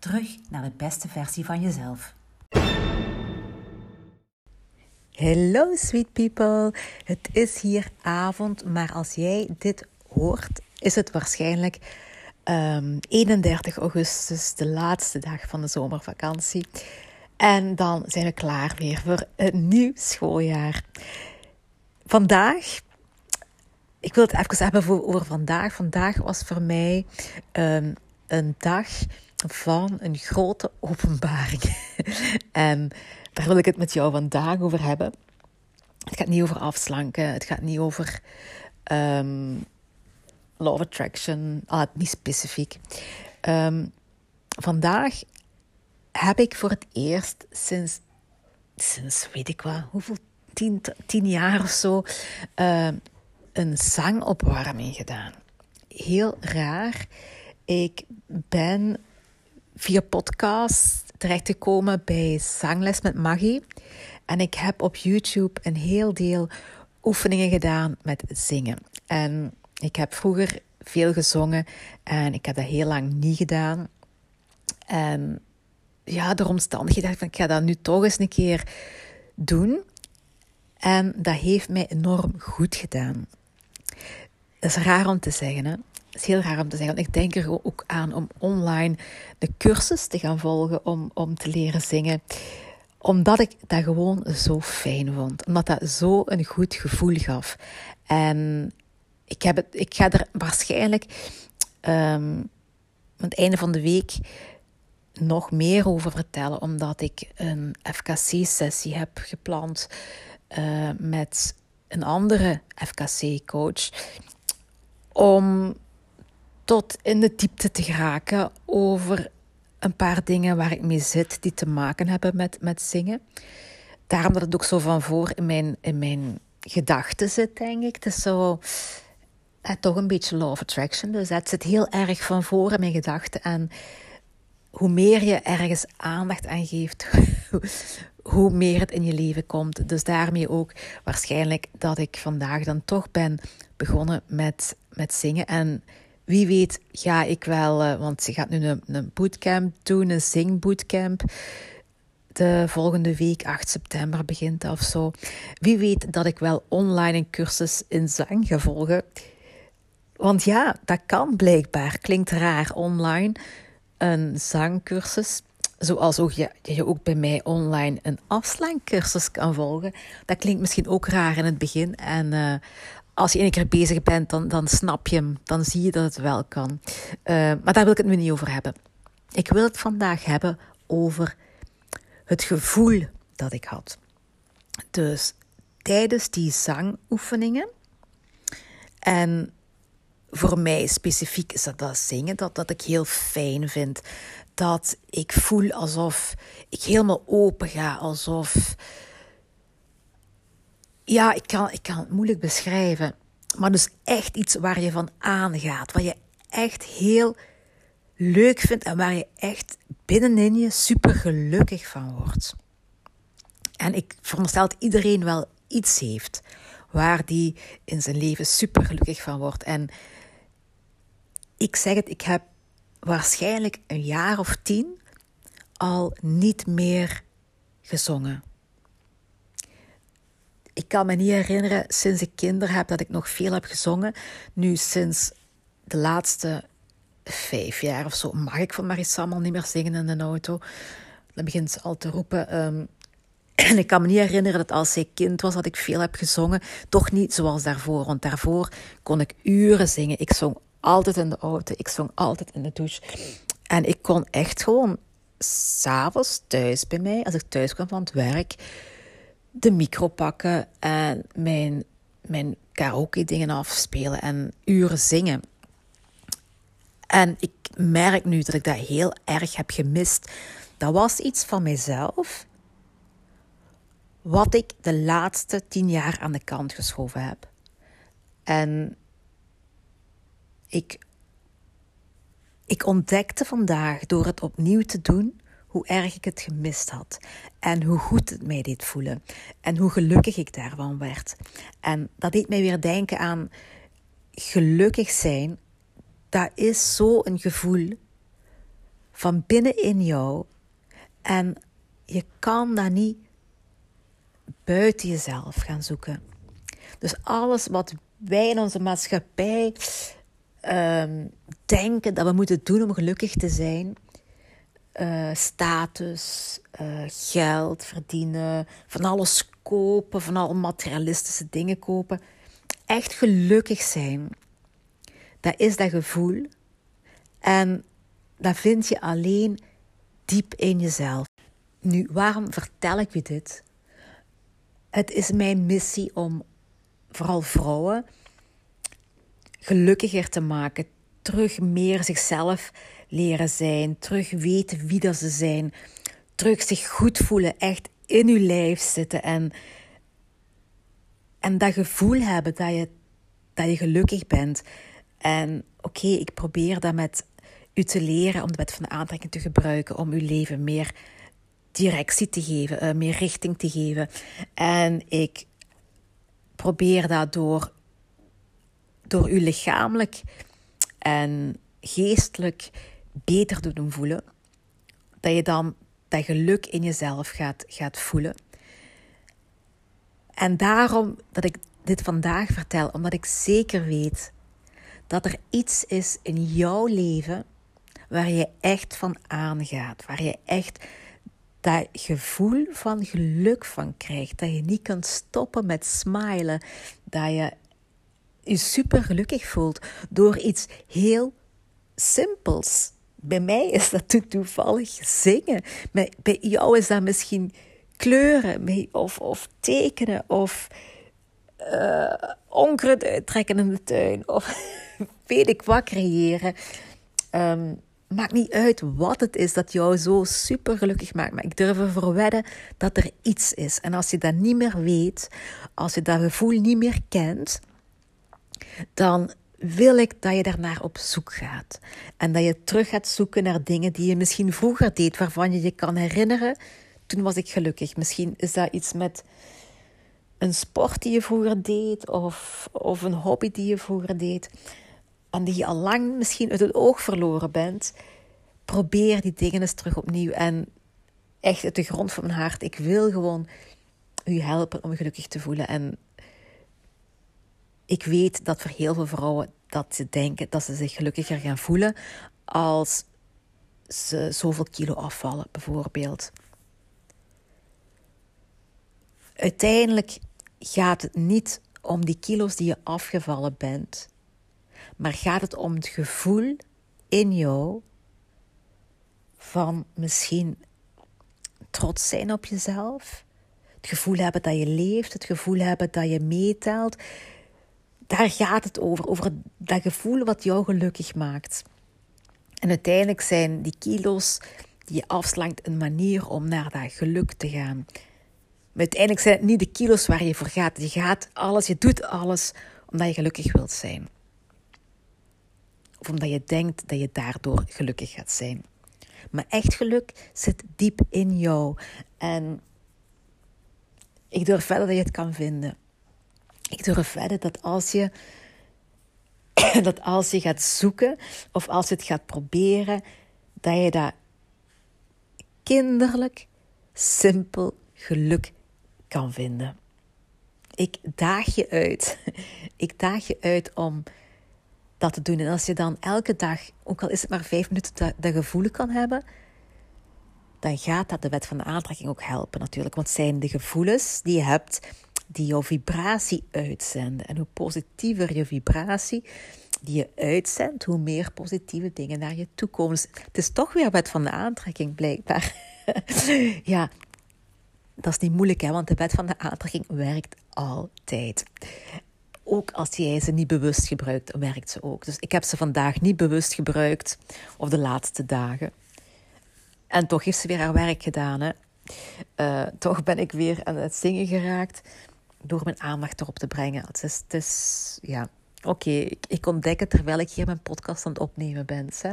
Terug naar de beste versie van jezelf. Hello sweet people. Het is hier avond, maar als jij dit hoort, is het waarschijnlijk um, 31 augustus, de laatste dag van de zomervakantie. En dan zijn we klaar weer voor een nieuw schooljaar. Vandaag, ik wil het even hebben over vandaag. Vandaag was voor mij um, een dag van een grote openbaring. en daar wil ik het met jou vandaag over hebben. Het gaat niet over afslanken, het gaat niet over um, law of attraction, ah, niet specifiek. Um, vandaag heb ik voor het eerst sinds, sinds weet ik wat, hoeveel, tien, tien jaar of zo, een zangopwarming gedaan. Heel raar. Ik ben via podcast terechtgekomen bij Zangles met Maggie. En ik heb op YouTube een heel deel oefeningen gedaan met zingen. En ik heb vroeger veel gezongen en ik heb dat heel lang niet gedaan. En ja, de omstandigheden dacht ik, ik ga dat nu toch eens een keer doen. En dat heeft mij enorm goed gedaan. Dat is raar om te zeggen, hè? Is heel raar om te zeggen. Ik denk er ook aan om online de cursus te gaan volgen om, om te leren zingen. Omdat ik dat gewoon zo fijn vond. Omdat dat zo een goed gevoel gaf. En ik, heb het, ik ga er waarschijnlijk um, aan het einde van de week nog meer over vertellen. Omdat ik een FKC-sessie heb gepland uh, met een andere FKC-coach. Om tot in de diepte te geraken over een paar dingen waar ik mee zit die te maken hebben met, met zingen. Daarom dat het ook zo van voor in mijn, in mijn gedachten zit, denk ik. Het is zo eh, toch een beetje law of attraction. Dus het zit heel erg van voor in mijn gedachten. En hoe meer je ergens aandacht aan geeft, hoe meer het in je leven komt. Dus daarmee ook waarschijnlijk dat ik vandaag dan toch ben begonnen met, met zingen. En wie weet ga ik wel, uh, want ze gaat nu een, een bootcamp doen, een zingbootcamp. De volgende week, 8 september, begint of zo. Wie weet dat ik wel online een cursus in zang ga volgen. Want ja, dat kan blijkbaar. Klinkt raar online. Een zangcursus. Zoals ook je, je ook bij mij online een afslankcursus kan volgen. Dat klinkt misschien ook raar in het begin. En uh, als je één keer bezig bent, dan, dan snap je hem. Dan zie je dat het wel kan. Uh, maar daar wil ik het nu niet over hebben. Ik wil het vandaag hebben over het gevoel dat ik had. Dus tijdens die zangoefeningen. En voor mij specifiek is dat dat zingen, dat, dat ik heel fijn vind. Dat ik voel alsof ik helemaal open ga, alsof ja, ik kan, ik kan het moeilijk beschrijven. Maar dus echt iets waar je van aangaat. Waar je echt heel leuk vindt en waar je echt binnenin je super gelukkig van wordt. En ik veronderstel dat iedereen wel iets heeft waar die in zijn leven super gelukkig van wordt. En ik zeg het, ik heb waarschijnlijk een jaar of tien al niet meer gezongen ik kan me niet herinneren sinds ik kinderen heb dat ik nog veel heb gezongen. Nu sinds de laatste vijf jaar of zo mag ik van Marissa al niet meer zingen in de auto. Dan begint ze al te roepen. Ehm, en ik kan me niet herinneren dat als zij kind was dat ik veel heb gezongen. Toch niet zoals daarvoor. Want daarvoor kon ik uren zingen. Ik zong altijd in de auto. Ik zong altijd in de douche. En ik kon echt gewoon s'avonds thuis bij mij, als ik thuis kwam van het werk, de micro pakken en mijn, mijn karaoke dingen afspelen en uren zingen. En ik merk nu dat ik dat heel erg heb gemist. Dat was iets van mijzelf wat ik de laatste tien jaar aan de kant geschoven heb. En ik, ik ontdekte vandaag door het opnieuw te doen hoe erg ik het gemist had. En hoe goed het mij deed voelen. En hoe gelukkig ik daarvan werd. En dat deed mij weer denken aan gelukkig zijn. Dat is zo'n gevoel van binnenin jou. En je kan dat niet buiten jezelf gaan zoeken. Dus alles wat wij in onze maatschappij ehm, denken dat we moeten doen om gelukkig te zijn. Uh, status, uh, geld verdienen, van alles kopen, van alle materialistische dingen kopen. Echt gelukkig zijn, dat is dat gevoel. En dat vind je alleen diep in jezelf. Nu, waarom vertel ik je dit? Het is mijn missie om vooral vrouwen gelukkiger te maken, terug meer zichzelf leren zijn, terug weten wie dat ze zijn, terug zich goed voelen, echt in uw lijf zitten en, en dat gevoel hebben dat je, dat je gelukkig bent. En oké, ik probeer dat met u te leren om de wet van de aantrekking te gebruiken, om uw leven meer directie te geven, uh, meer richting te geven. En ik probeer dat door, door u lichamelijk en geestelijk beter te doen voelen. Dat je dan dat geluk in jezelf gaat, gaat voelen. En daarom dat ik dit vandaag vertel, omdat ik zeker weet dat er iets is in jouw leven waar je echt van aangaat, waar je echt dat gevoel van geluk van krijgt. Dat je niet kunt stoppen met smilen. Dat je je super gelukkig voelt door iets heel simpels. Bij mij is dat toevallig zingen. Bij jou is dat misschien kleuren of, of tekenen of uh, onkruid uittrekken in de tuin of weet ik wat creëren. Um, maakt niet uit wat het is dat jou zo super gelukkig maakt. Maar ik durf ervoor wedden dat er iets is. En als je dat niet meer weet, als je dat gevoel niet meer kent, dan wil ik dat je daarnaar op zoek gaat. En dat je terug gaat zoeken naar dingen die je misschien vroeger deed, waarvan je je kan herinneren. Toen was ik gelukkig. Misschien is dat iets met een sport die je vroeger deed, of, of een hobby die je vroeger deed en die je al lang misschien uit het oog verloren bent, probeer die dingen eens terug opnieuw. En echt uit de grond van mijn hart, ik wil gewoon u helpen om je gelukkig te voelen. En ik weet dat voor heel veel vrouwen dat ze denken dat ze zich gelukkiger gaan voelen als ze zoveel kilo afvallen, bijvoorbeeld. Uiteindelijk gaat het niet om die kilo's die je afgevallen bent maar gaat het om het gevoel in jou van misschien trots zijn op jezelf? Het gevoel hebben dat je leeft, het gevoel hebben dat je meetelt. Daar gaat het over, over dat gevoel wat jou gelukkig maakt. En uiteindelijk zijn die kilo's die je afslankt een manier om naar dat geluk te gaan. Maar uiteindelijk zijn het niet de kilo's waar je voor gaat. Je gaat alles, je doet alles omdat je gelukkig wilt zijn. Of omdat je denkt dat je daardoor gelukkig gaat zijn. Maar echt geluk zit diep in jou. En ik durf verder dat je het kan vinden. Ik durf verder dat als je, dat als je gaat zoeken of als je het gaat proberen, dat je dat kinderlijk, simpel geluk kan vinden. Ik daag je uit. Ik daag je uit om dat te doen. En als je dan elke dag, ook al is het maar vijf minuten, dat, dat gevoel kan hebben, dan gaat dat de wet van de aantrekking ook helpen natuurlijk. Want het zijn de gevoelens die je hebt die jouw vibratie uitzenden. En hoe positiever je vibratie die je uitzendt, hoe meer positieve dingen naar je toe. Dus het is toch weer wet van de aantrekking, blijkbaar. ja, dat is niet moeilijk, hè, want de wet van de aantrekking werkt altijd ook als jij ze niet bewust gebruikt, werkt ze ook. Dus ik heb ze vandaag niet bewust gebruikt, of de laatste dagen. En toch heeft ze weer haar werk gedaan. Hè? Uh, toch ben ik weer aan het zingen geraakt door mijn aandacht erop te brengen. Het is, ja, oké, ik, ontdek het terwijl ik hier mijn podcast aan het opnemen ben. Hè,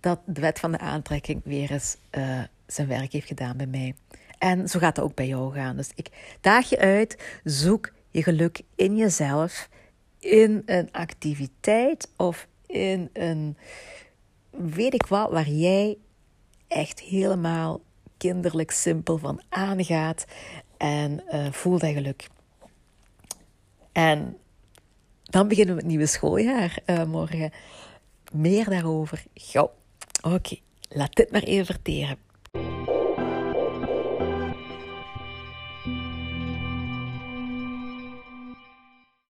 dat de wet van de aantrekking weer eens uh, zijn werk heeft gedaan bij mij. En zo gaat het ook bij jou gaan. Dus ik daag je uit, zoek je geluk in jezelf, in een activiteit of in een weet ik wat, waar jij echt helemaal kinderlijk simpel van aangaat en uh, voel dat geluk. En dan beginnen we het nieuwe schooljaar uh, morgen. Meer daarover. Gauw. Oké, laat dit maar even verteren.